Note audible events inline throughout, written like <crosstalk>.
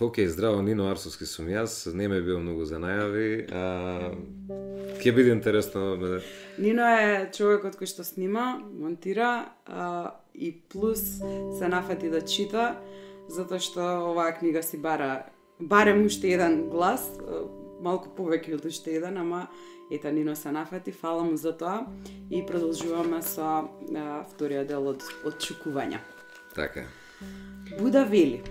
Океј, здраво, Нино Арсовски сум јас, не ме бил многу за најави, а, ќе биде интересно. Нино е човекот кој што снима, монтира а, и плюс се нафати да чита, затоа што оваа книга си бара барем уште еден глас, малку повеќе од уште еден, ама ета Нино се нафати, фала му за тоа и продолжуваме со а, вториот дел од одчукувања. Така. Буда вели,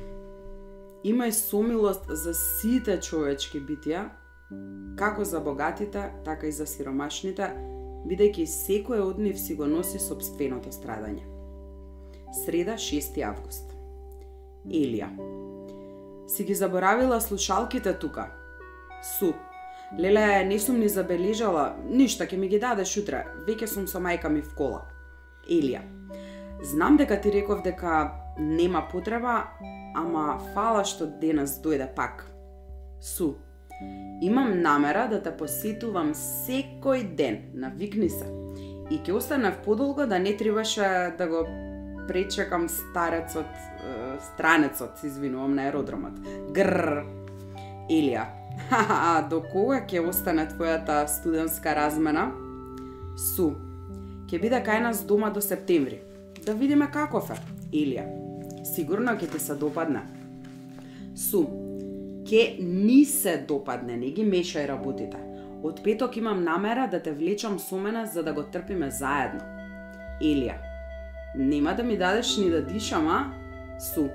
Имај сомилост за сите човечки битија, како за богатите, така и за сиромашните, бидејќи секој од нив си го носи собственото страдање. Среда 6 август. Елија. Си ги заборавила слушалките тука. Су. Леле, не сум ни забележала, ништа ќе ми ги дадеш утре, веќе сум со мајка ми в кола. Елија. Знам дека ти реков дека нема потреба, ама фала што денес дојде пак. Су, имам намера да те посетувам секој ден, навикни се. И ќе останав подолго да не требаше да го пречекам старецот, странецот, извинувам, на аеродромот. Гр. Илија, <laughs> ха до кога ќе остане твојата студентска размена? Су, ќе биде кај нас дома до септември. Да видиме каков е. Илија, сигурно ќе ти се допадне. Су, ке ни се допадне, не ги мешај работите. Од петок имам намера да те влечам со мене за да го трпиме заедно. Елија, нема да ми дадеш ни да дишам, а? Су,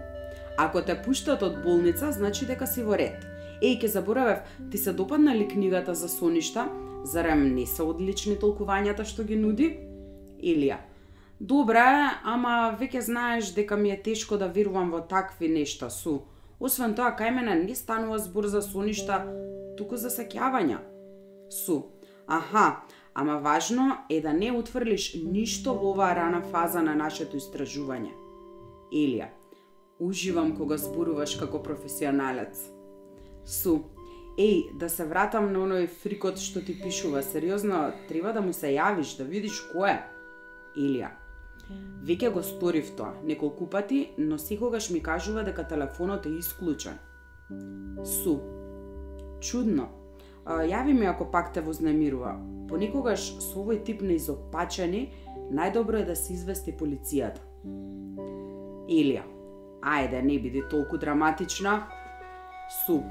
ако те пуштат од болница, значи дека си во ред. Еј, ке заборавев, ти се допадна ли книгата за соништа? Зарем не се одлични толкувањата што ги нуди? Илија, Добре, ама веќе знаеш дека ми е тешко да верувам во такви нешта су. Освен тоа, кај мене не станува збор за соништа, туку за сеќавања. Су. Аха, ама важно е да не утврлиш ништо во оваа рана фаза на нашето истражување. Елија. Уживам кога зборуваш како професионалец. Су. Еј, да се вратам на оној фрикот што ти пишува. Сериозно, треба да му се јавиш, да видиш кој е. Илија. Веќе го сторив тоа неколку пати, но секогаш ми кажува дека телефонот е исклучен. Су. Чудно. Јави ми ако пак те вознемирува. Понекогаш со овој тип на изопачени, најдобро е да се извести полицијата. Илија. Ајде, не биди толку драматична. Су.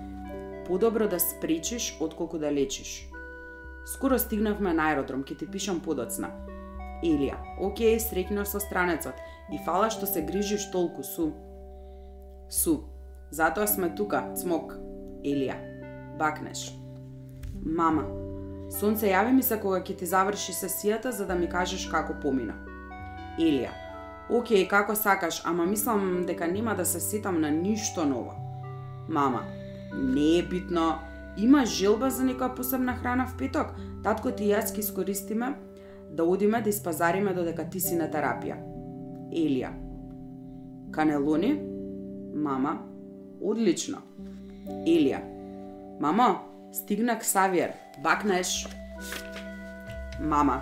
Подобро да спречиш отколку да лечиш. Скоро стигнавме на аеродром, ќе ти пишам подоцна. Илија, окей, среќно со странецот и фала што се грижиш толку, Су. Су, затоа сме тука, цмок. Илија, бакнеш. Мама, Сонце јави ми се кога ќе ти заврши сесијата за да ми кажеш како помина. Илија, окей, како сакаш, ама мислам дека нема да се сетам на ништо ново. Мама, не е битно, има желба за некоја посебна храна в петок, татко ти јас ќе искористиме да одиме да испазариме додека ти си на терапија. Елија. Канелони? Мама. Одлично. Елија. Мамо, стигна Ксавиер. Бакнеш. Мама.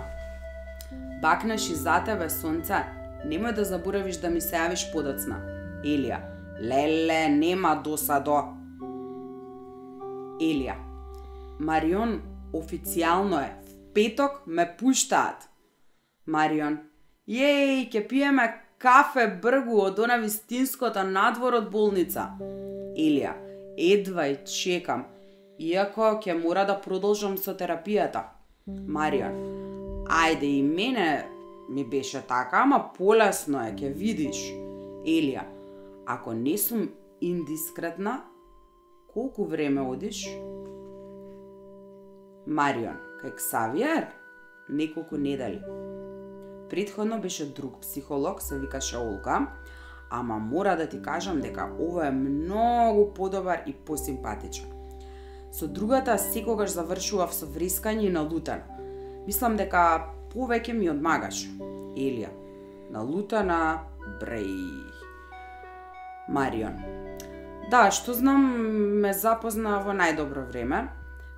Бакнеш и за тебе, сонце. Немој да заборавиш да ми се јавиш подоцна. Елија. Леле, нема досадо. Елија. Марион официјално е петок ме пуштаат. Марион, јеј, ќе пиеме кафе бргу од она вистинското надвор од болница. Илија, едвај чекам, иако ќе мора да продолжам со терапијата. Марион, ајде и мене ми беше така, ама полесно е, ќе видиш. Елија, ако не сум индискретна, колку време одиш? Марион, кај Ксавиер неколку недели. Предходно беше друг психолог, се викаше Олга, ама мора да ти кажам дека ова е многу подобар и посимпатичен. Со другата секогаш завршував со врискање и налутано. Мислам дека повеќе ми одмагаш. Елија. Налутана, бреј. Марион. Да, што знам, ме запозна во најдобро време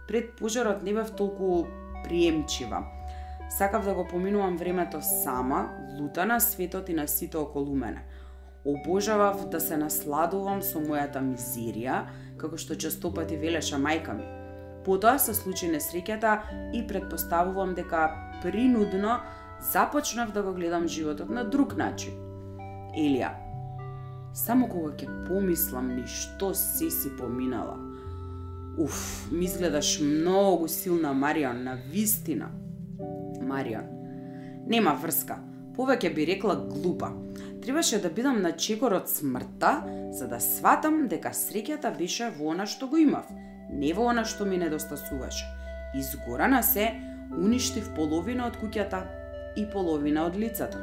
пред пожарот не бев толку приемчива. Сакав да го поминувам времето сама, лутана, светот и на сите околу мене. Обожавав да се насладувам со мојата мизерија, како што честопати велеше мајка ми. Потоа се случи несреќата и предпоставувам дека принудно започнав да го гледам животот на друг начин. Елија, само кога ќе помислам ни што се си поминала. Уф, ми изгледаш многу силна, Марион, на вистина. Марион. нема врска, повеќе би рекла глупа. Требаше да бидам на чекор од смртта, за да сватам дека среќата беше во она што го имав, не во она што ми недостасуваше. Изгорана се, уништив половина од куќата и половина од лицето.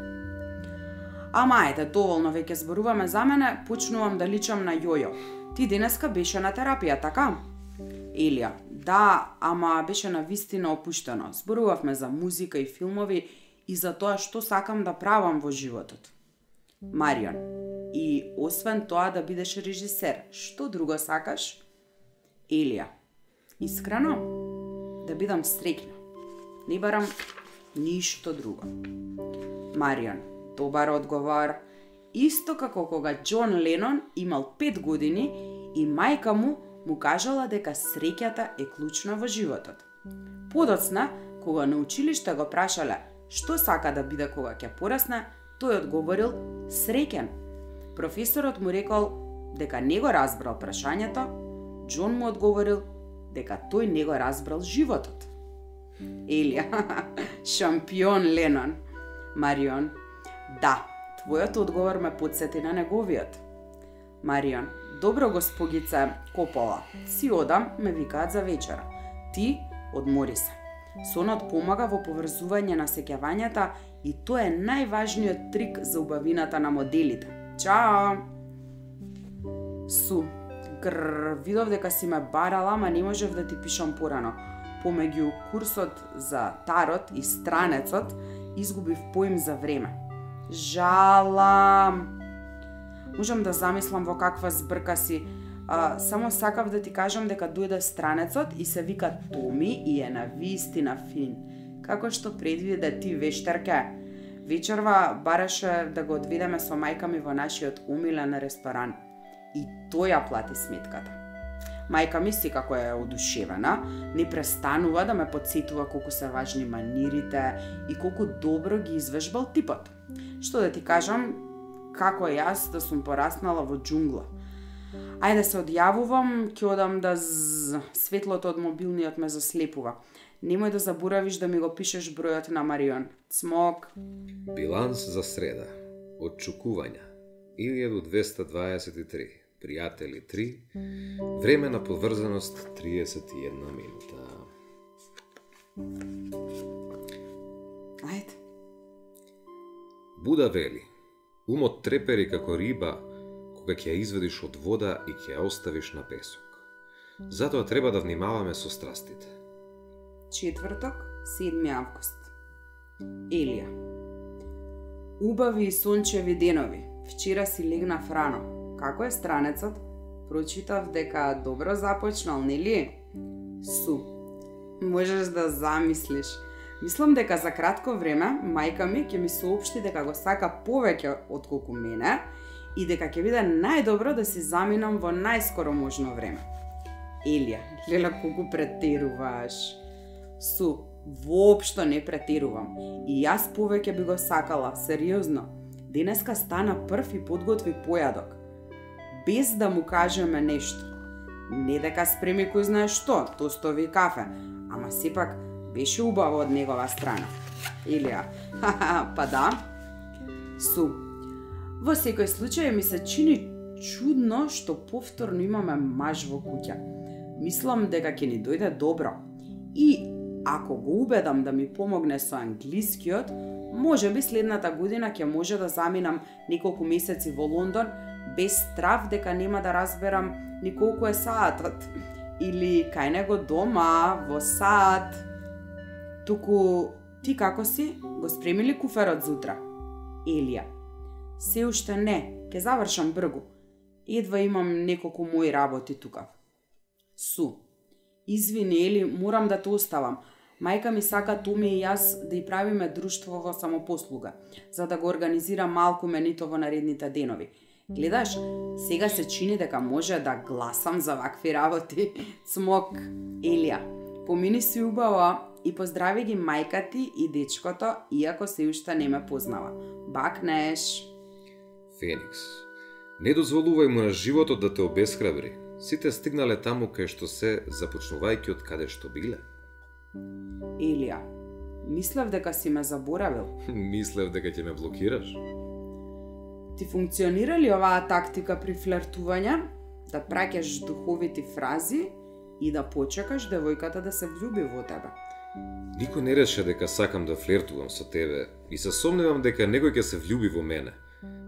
Ама ете, доволно веќе зборуваме за мене, почнувам да личам на Јојо. Ти денеска беше на терапија, така? Елија, да, ама беше на вистина опуштено. Зборувавме за музика и филмови и за тоа што сакам да правам во животот. Марион. И освен тоа да бидеш режисер, што друго сакаш? Елија. Искрено, да бидам стрекна. Не барам ништо друго. Марион. Добар одговор. Исто како кога Џон Ленон имал 5 години и мајка му му кажала дека среќата е клучна во животот. Подоцна, кога на училиште го прашале што сака да биде кога ќе порасне, Тој одговорил среќен. Професорот му рекол дека не го разбрал прашањето, Џон му одговорил дека тој не го разбрал животот. Елија, <laughs> шампион Ленон. Марион, да, твојот одговор ме подсети на неговиот. Марион, добро госпогице Копола, си одам, ме викаат за вечера. Ти одмори се. Сонот помага во поврзување на сеќавањата и тоа е најважниот трик за убавината на моделите. Чао! Су, гр, видов дека си ме барала, ама не можев да ти пишам порано. Помеѓу курсот за тарот и странецот, изгубив поим за време. Жалам! Можам да замислам во каква збрка си, А, само сакав да ти кажам дека дојде странецот и се вика Томи и е на вистина фин. Како што предвиде ти вештерке. Вечерва бараше да го одведеме со мајка ми во нашиот умилен ресторан. И тој ја плати сметката. Мајка ми си како е одушевена, не престанува да ме подсетува колку се важни манирите и колку добро ги извежбал типот. Што да ти кажам, како јас да сум пораснала во џунгла Ајде се одјавувам, ќе одам да з... светлото од мобилниот ме заслепува. Немој да заборавиш да ми го пишеш бројот на Марион. Цмок. Биланс за среда. Одчукувања. 1223. Пријатели 3. Време на поврзаност 31 минута. Ајде. Буда вели. Умот трепери како риба, кога ќе ја изведиш од вода и ќе ја оставиш на песок. Затоа треба да внимаваме со страстите. Четврток, 7 август. Елија. Убави и сончеви денови. Вчера си легнав рано. Како е странецот? Прочитав дека добро започнал, нели? Су. Можеш да замислиш. Мислам дека за кратко време мајка ми ќе ми соопшти дека го сака повеќе од колку мене и дека ќе биде најдобро да си заминам во најскоро можно време. Елија, леле колку претеруваш. Су, воопшто не претерувам. И јас повеќе би го сакала, сериозно. Денеска стана прв и подготви појадок. Без да му кажеме нешто. Не дека спреми кој знае што, тостови кафе, ама сепак беше убаво од негова страна. Илија, <laughs> па да. Су, Во секој случај ми се чини чудно што повторно имаме маж во куќа. Мислам дека ќе ни дојде добро. И ако го убедам да ми помогне со англискиот, може би следната година ќе може да заминам неколку месеци во Лондон без страв дека нема да разберам ни колку е саатот или кај него дома во саат. Туку ти како си? Го спремили куферот зутра? Елија. Се уште не, ке завршам бргу. Едва имам неколку мои работи тука. Су. Извини, Ели, морам да те оставам. Мајка ми сака Томи и јас да и правиме друштво во самопослуга, за да го организира малку менито во наредните денови. Гледаш, сега се чини дека може да гласам за вакви работи. <laughs> Цмок, Елија, помини си убаво и поздрави ги мајка ти и дечкото, иако се уште не ме познава. Бакнеш. Феникс, не дозволувај му на животот да те обесхрабри. Сите стигнале таму кај што се започнувајќи од каде што биле. Елија, мислев дека си ме заборавил. <laughs> Мислев дека ќе ме блокираш. Ти функционира ли оваа тактика при флиртување? Да праќаш духовити фрази и да почекаш девојката да се влюби во тебе. Никој не реше дека сакам да флиртувам со тебе и се сомневам дека некој ќе се влюби во мене,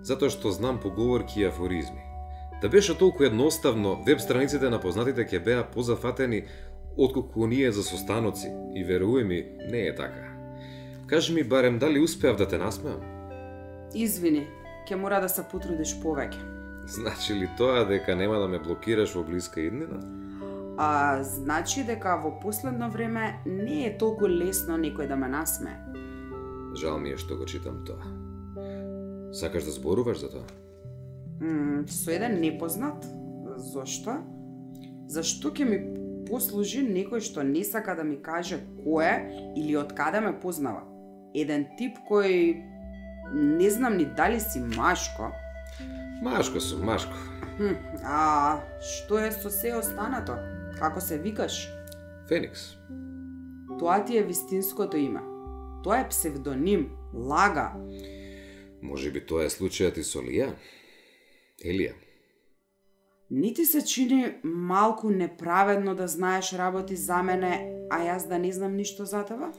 затоа што знам поговорки и афоризми. Да беше толку едноставно, веб страниците на познатите ќе беа позафатени отколку оние за состаноци и верувај ми, не е така. Кажи ми барем дали успеав да те насмеам? Извини, ќе мора да се потрудиш повеќе. Значи ли тоа дека нема да ме блокираш во блиска иднина? А значи дека во последно време не е толку лесно некој да ме насме. Жал ми е што го читам тоа. Сакаш да зборуваш за тоа? М, со еден непознат? Зошто? Зашто ќе ми послужи некој што не сака да ми каже кој е или од каде ме познава? Еден тип кој не знам ни дали си машко, Машко сум, машко. Хм, а што е со се останато? Како се викаш? Феникс. Тоа ти е вистинското име. Тоа е псевдоним, лага. Може би тоа е случајот и со Лија? Елија. Ни ти се чини малку неправедно да знаеш работи за мене, а јас да не знам ништо за тебе?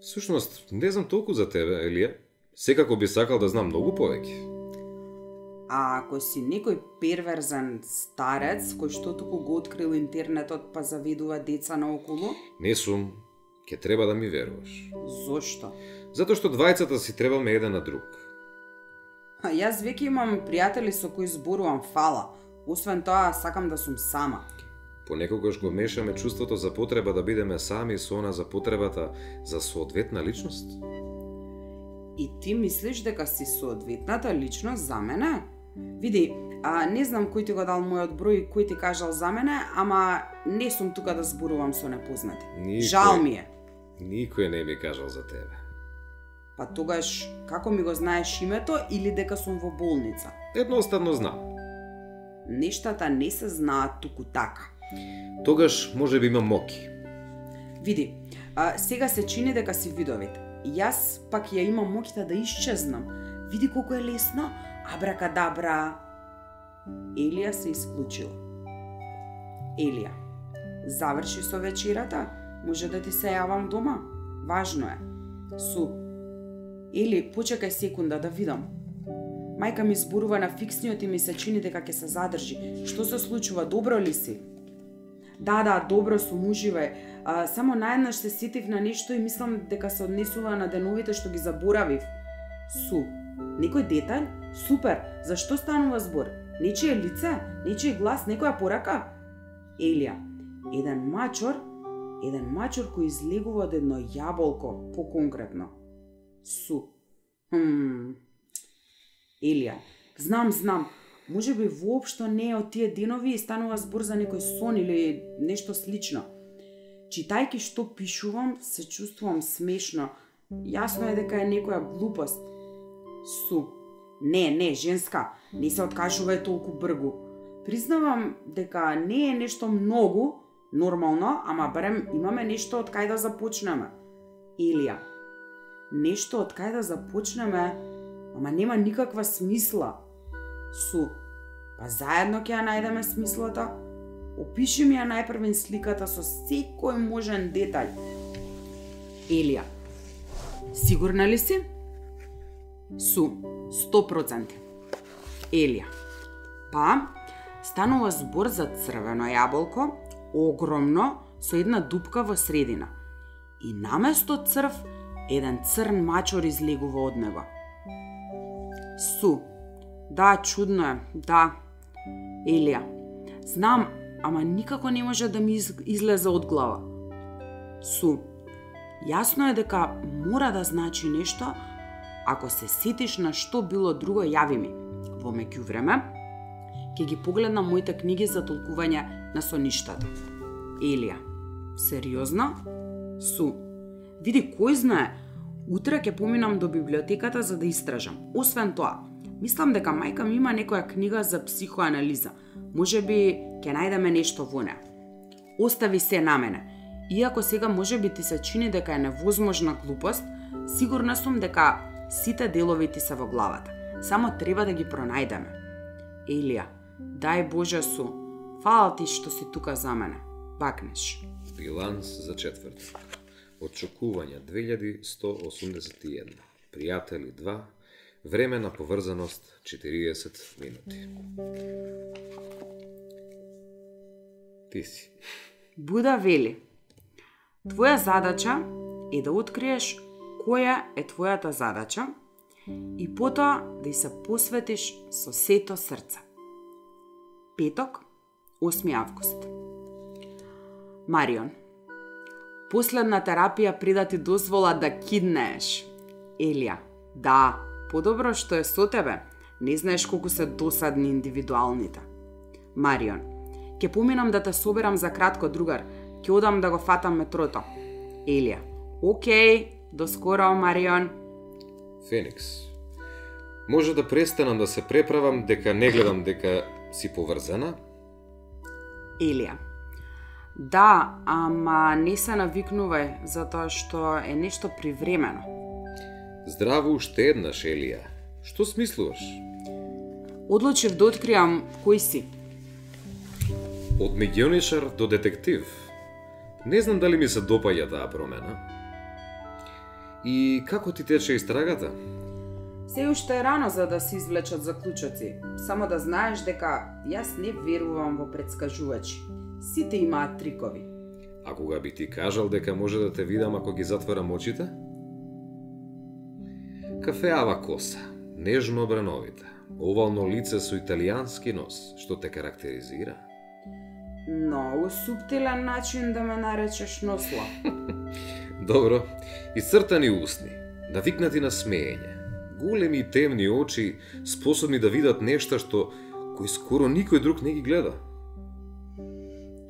Всушност, не знам толку за тебе, Елија. Секако би сакал да знам многу повеќе. А ако си некој перверзен старец кој што туку го открил интернетот па завидува деца наоколу, Не сум, ќе треба да ми веруваш. зошто? Затоа што двајцата си требаме еден на друг. А јас веќе имам пријатели со кои зборувам фала. Освен тоа, сакам да сум сама. Понекогаш го мешаме чувството за потреба да бидеме сами со она за потребата за соодветна личност. И ти мислиш дека си соодветната личност за мене? Види, а, не знам кој ти го дал мојот број кој ти кажал за мене, ама не сум тука да зборувам со непознати. Никој- Жал ми е. Никој не ми кажал за тебе. Па тогаш, како ми го знаеш името или дека сум во болница? Едноставно знам. Нештата не се знаат туку така. Тогаш може би има моки. Види, а, сега се чини дека си видовит. Јас пак ја имам моќта да исчезнам. Види колку е лесно. Абракадабра. Елија се исклучил. Елија, заврши со вечерата, може да ти се јавам дома. Важно е. Су. Или, почекај секунда да видам. Мајка ми зборува на фиксниот и ми се чини дека ќе се задржи. Што се случува? Добро ли си? Да, да, добро сум, уживај. А, само наеднаш се ситив на нешто и мислам дека се однесува на деновите што ги заборавив. Су. Некој детаљ? Супер. за што станува збор? Нечие лице? нечие глас? Некоја порака? Елија. Еден мачор, еден мачор кој излегува од едно јаболко, поконкретно. Су. Хм. Елија. Знам, знам. Може би воопшто не е од тие денови и станува збор за некој сон или нешто слично. Читајки што пишувам, се чувствувам смешно. Јасно е дека е некоја глупост. Су. Не, не, женска, не се откажувај толку бргу. Признавам дека не е нешто многу, нормално, ама барем имаме нешто од кај да започнеме. Илија. Нешто од кај да започнеме, ама нема никаква смисла. Су. Па заедно ќе ја најдеме смислата. Опиши ми ја најпрвен сликата со секој можен детаљ. Елија. Сигурна ли си? Су. 100%. Елија. Па, станува збор за црвено јаболко, огромно, со една дупка во средина. И наместо црв, еден црн мачор излегува од него. Су. Да, чудно е, да. Елија. Знам, ама никако не може да ми излезе од глава. Су. Јасно е дека мора да значи нешто, ако се сетиш на што било друго, јави ми. Во меѓувреме, ќе ги погледнам моите книги за толкување на соништата. Елија, сериозно? Су. Види, кој знае, утре ќе поминам до библиотеката за да истражам. Освен тоа, мислам дека мајка ми има некоја книга за психоанализа. Може би ќе најдеме нешто во неа. Остави се на мене. Иако сега може би ти се чини дека е невозможна глупост, сигурна сум дека сите делови ти се во главата. Само треба да ги пронајдеме. Елија, дај Боже су, фала ти што си тука за мене. Бакнеш. Биланс за четврток. Очекувања 2181. Пријатели 2. Време на поврзаност 40 минути. Ти си. Буда вели, твоја задача е да откриеш која е твојата задача и потоа да ја се посветиш со сето срце. Петок, 8 август. Марион. Последна терапија прида да ти дозвола да киднееш. Елија. Да, подобро што е со тебе. Не знаеш колку се досадни индивидуалните. Марион. Ке поминам да те соберам за кратко, другар. Ке одам да го фатам метрото. Елија. окей, до скоро, Марион. Феникс. Може да престанам да се преправам дека не гледам дека си поврзана? Елија. Да, ама не се навикнувај, затоа што е нешто привремено. Здраво уште еднаш, Елија. Што смислуваш? Одлучив да откриам кој си. Од мегионишар до детектив. Не знам дали ми се допаѓа таа промена. И како ти тече истрагата? Се уште е рано за да се извлечат заклучоци. Само да знаеш дека јас не верувам во предскажувачи. Сите имаат трикови. А кога би ти кажал дека може да те видам ако ги затворам очите? Кафеава коса, нежно обрановита, овално лице со италијански нос, што те карактеризира. Многу суптилен начин да ме наречеш носло. <laughs> Добро, исцртани усни, навикнати на смеење, големи и темни очи, способни да видат нешта што кој скоро никој друг не ги гледа.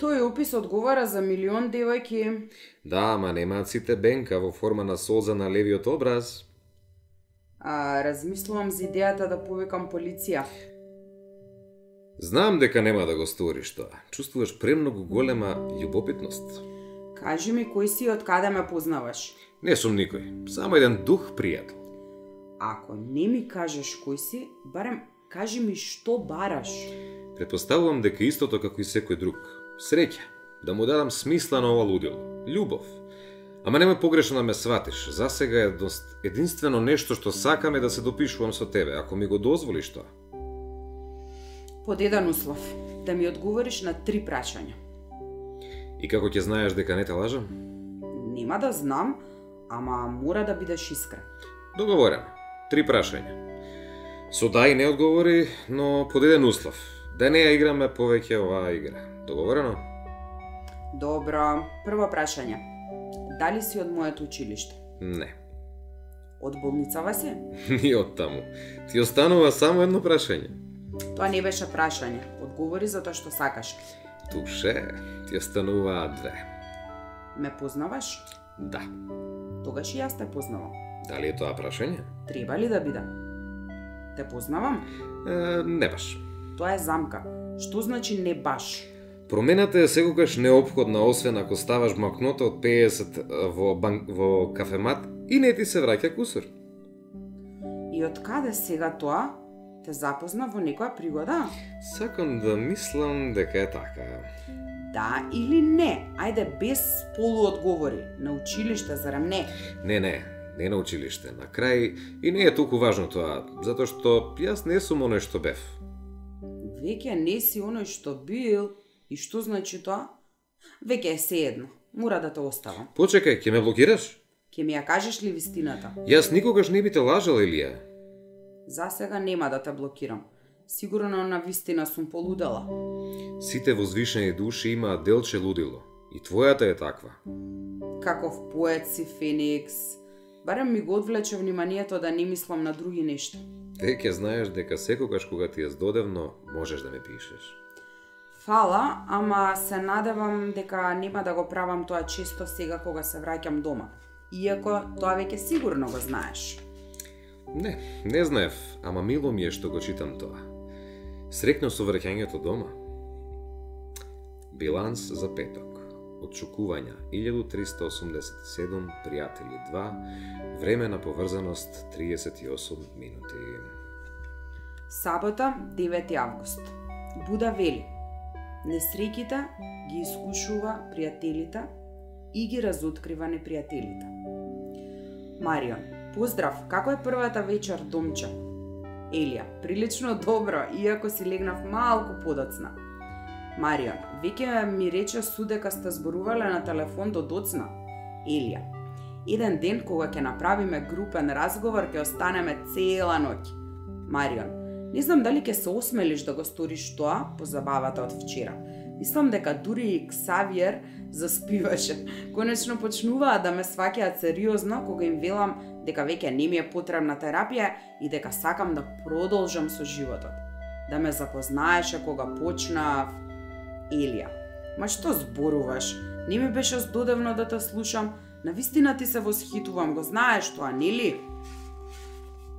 Тој опис одговара за милион девојки. Да, ама немаат сите бенка во форма на солза на левиот образ. А, размислувам за идејата да повикам полиција. Знам дека нема да го сториш тоа. Чувствуваш премногу голема љубопитност. Кажи ми кој си и од каде ме познаваш. Не сум никој, само еден дух пријател. Ако не ми кажеш кој си, барем кажи ми што бараш. Предпоставувам дека истото како и секој друг. Среќа, да му дадам смисла на ова лудило. Љубов. Ама немој погрешно да ме сватиш. За сега е единствено нешто што сакаме да се допишувам со тебе, ако ми го дозволиш тоа. Под еден услов, да ми одговориш на три прашања. И како ќе знаеш дека не те лажам? Нема да знам, ама мора да бидеш искрен. Договорено. Три прашања. Со да и не одговори, но под еден услов. Да не ја играме повеќе оваа игра. Договорено? Добро, прво прашање. Дали си од моето училиште? Не. Од болницава си? <laughs> Ни од таму. Ти останува само едно прашање. Тоа не беше прашање. Одговори за тоа што сакаш. Туше, ти остануваа две. Ме познаваш? Да. Тогаш и јас те познавам. Дали е тоа прашање? Треба ли да биде? Те познавам? Е, не баш. Тоа е замка. Што значи не баш? Промената е секогаш неопходна, освен ако ставаш макнота од 50 во, бан... во кафемат и не ти се враќа кусур. И од каде сега тоа? Те запозна во некоја пригода? Сакам да мислам дека е така. Да или не? Ајде без полуодговори. На училиште, зарем не? Не, не, не на училиште. На крај и не е толку важно тоа, затоа што јас не сум оној што бев. Веќе не си оној што бил. И што значи тоа? Веќе е едно. Мора да те оставам. Почекај, ќе ме блокираш? Ќе ми ја кажеш ли вистината? Јас никогаш не би те лажал, Илија. За сега нема да те блокирам. Сигурно на вистина сум полудела. Сите возвишени души имаат делче лудило. И твојата е таква. Каков поет си, Феникс. Барем ми го одвлече вниманието да не мислам на други нешта. Веќе знаеш дека секогаш кога ти е здодевно, можеш да ме пишеш. Фала, ама се надевам дека нема да го правам тоа често сега кога се враќам дома. Иако тоа веќе сигурно го знаеш. Не, не знаев, ама мило ми е што го читам тоа. Срекно со враќањето дома. Биланс за петок. Отшукувања 1387, пријатели 2, време на поврзаност 38 минути. Сабота, 9 август. Буда вели. Несреќите ги искушува пријателите и ги разоткрива непријателите. Марион, поздрав, како е првата вечер, домче? Елија, прилично добро, иако си легнав малку подоцна. Марион, веќе ми рече судека сте зборувале на телефон до доцна. Елија, еден ден кога ќе направиме групен разговор ќе останеме цела ноќ. Марион, не знам дали ќе се осмелиш да го сториш тоа по забавата од вчера. Мислам дека дури и Ксавиер заспиваше. Конечно почнуваа да ме сваќаат сериозно кога им велам дека веќе не ми е потребна терапија и дека сакам да продолжам со животот. Да ме запознаеше кога почнав Елија. Ма што зборуваш? Не ми беше здодевно да те слушам. На вистина ти се восхитувам, го знаеш тоа, нели?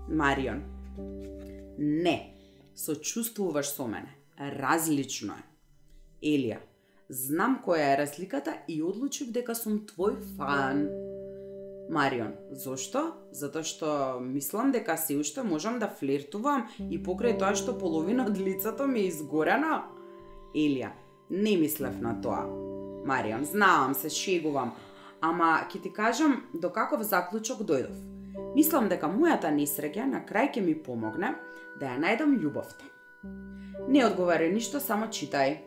Марион. Не, сочувствуваш со мене. Различно е. Елија. Знам која е разликата и одлучив дека сум твој фан. Марион, зошто? Затоа што мислам дека се уште можам да флиртувам и покрај тоа што половина од лицето ми е изгорено? Елија, Не мислев на тоа. Марион, знаам, се шегувам, ама ќе ти кажам до каков заклучок дојдов. Мислам дека мојата несреќа на крај ќе ми помогне да ја најдам љубовта. Не одговарај ништо, само читај.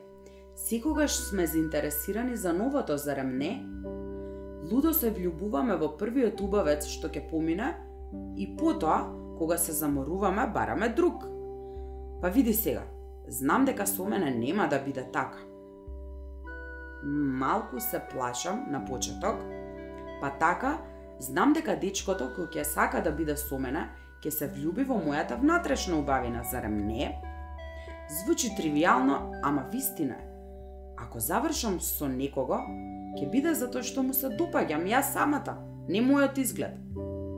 Секогаш сме заинтересирани за новото, зарем не? Лудо се влюбуваме во првиот убавец што ќе помине и потоа, кога се заморуваме, бараме друг. Па види сега, знам дека со мене нема да биде така малку се плашам на почеток, па така знам дека дечкото кој ќе сака да биде со мене, ќе се влюби во мојата внатрешна убавина, зарем не? Звучи тривијално, ама вистина е. Ако завршам со некого, ќе биде затоа што му се допаѓам јас самата, не мојот изглед.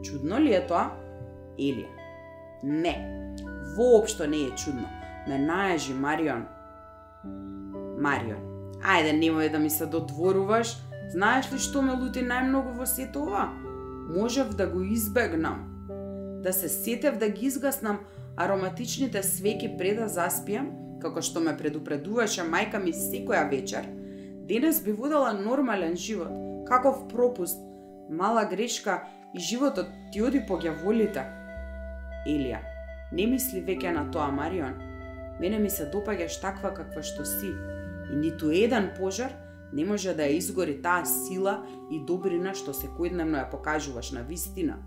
Чудно ли е тоа? Елија. Не, воопшто не е чудно. Ме наежи Марион. Марион, Ајде, немој да ми се додворуваш. Знаеш ли што ме лути најмногу во сето ова? Можев да го избегнам. Да се сетев да ги изгаснам ароматичните свеки пред да заспиам, како што ме предупредуваше мајка ми секоја вечер, денес би водела нормален живот. Каков пропуст, мала грешка и животот ти оди по ѓаволите. Елија, не мисли веќе на тоа, Марион. Мене ми се допаѓаш таква каква што си и ниту еден пожар не може да ја изгори таа сила и добрина што секојдневно ја покажуваш на вистина.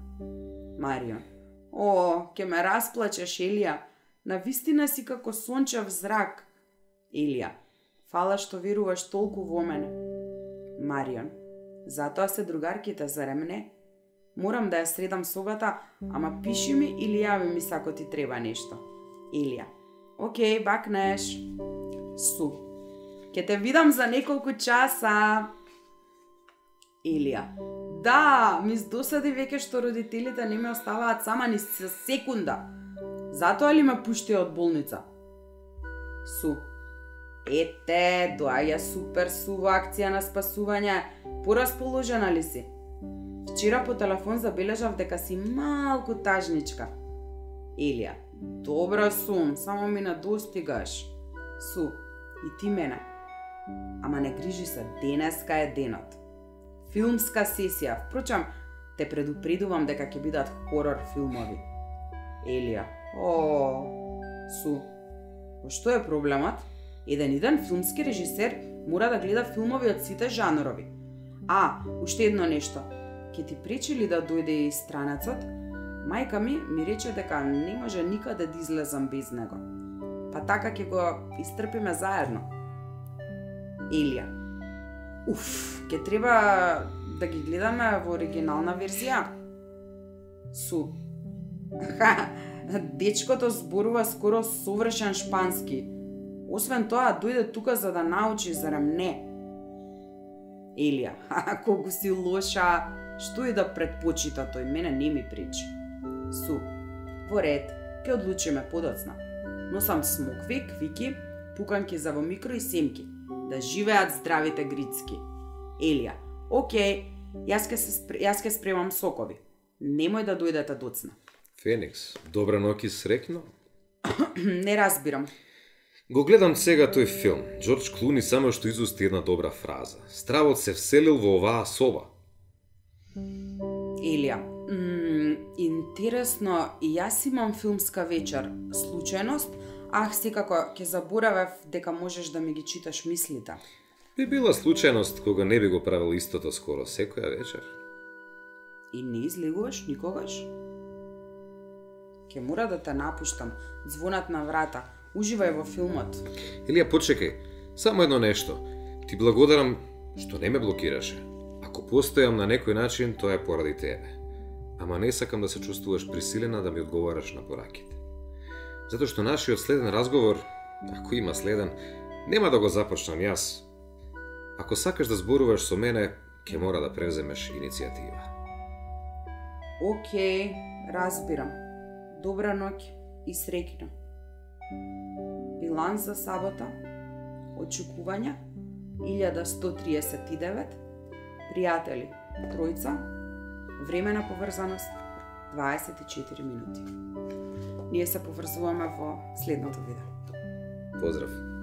Марион. О, ке ме расплачеш, Елија. На вистина си како сончев зрак. Елија. Фала што веруваш толку во мене. Марион. Затоа се другарките, зарем не? Морам да ја средам собата, ама пиши ми или јави ми сако ти треба нешто. Илија. Океј, бакнеш. Су. Ке те видам за неколку часа. Илија. Да, ми досади веќе што родителите не ме оставаат сама ни за секунда. Затоа ли ме пуштија од болница? Су. Ете, доаѓа супер сува акција на спасување. Порасположена ли си? Вчера по телефон забележав дека си малку тажничка. Илија. Добро сум, само ми надостигаш. Су. И ти мене. Ама не грижи се, денеска е денот. Филмска сесија, впрочем, те предупредувам дека ќе бидат хорор филмови. Елија, о, су. Што е проблемот? Еден иден филмски режисер мора да гледа филмови од сите жанрови. А, уште едно нешто. Ке ти пречи ли да дојде и странецот? Мајка ми ми рече дека не може никаде да излезам без него. Па така ќе го истрпиме заедно. Елија. Уф, ќе треба да ги гледаме во оригинална верзија. Су. <laughs> Ха, Дечкото зборува скоро совршен шпански. Освен тоа, дојде тука за да научи, зарем не? Елија, <laughs> колку си лоша, што и да предпочита тој, мене не ми пречи. Су, во ред, ке одлучиме подоцна. Но сам смокви, квики, пуканки за во микро и семки. Да живеат здравите грицки. Елија, окей, јас ке, се, јас ке спремам сокови. Немој да дојдете доцна. Феникс, добра ноќ и срекно. <clears throat> не разбирам. Го гледам сега тој филм. Джордж Клуни само што изусти една добра фраза. Стравот се вселил во оваа соба. Илија, интересно, јас имам филмска вечер. Случајност? Ах, секако, ќе заборавев дека можеш да ми ги читаш мислите. Би била случајност кога не би го правил истото скоро секоја вечер. И не излегуваш никогаш? Ке мора да те напуштам. Звонат на врата. Уживај во филмот. Илија, почекај. Само едно нешто. Ти благодарам што не ме блокираше. Ако постојам на некој начин, тоа е поради тебе. Ама не сакам да се чувствуваш присилена да ми одговараш на пораките. Затоа што нашиот следен разговор, ако има следен, нема да го започнам јас. Ако сакаш да зборуваш со мене, ќе мора да превземеш иницијатива. Океј, разбирам. Добра ноќ и среќна. Биланс за сабота, очекувања 1139, пријатели, тројца, времена поврзаност 24 минути. Ние се поврзуваме во следното видео. Поздрав!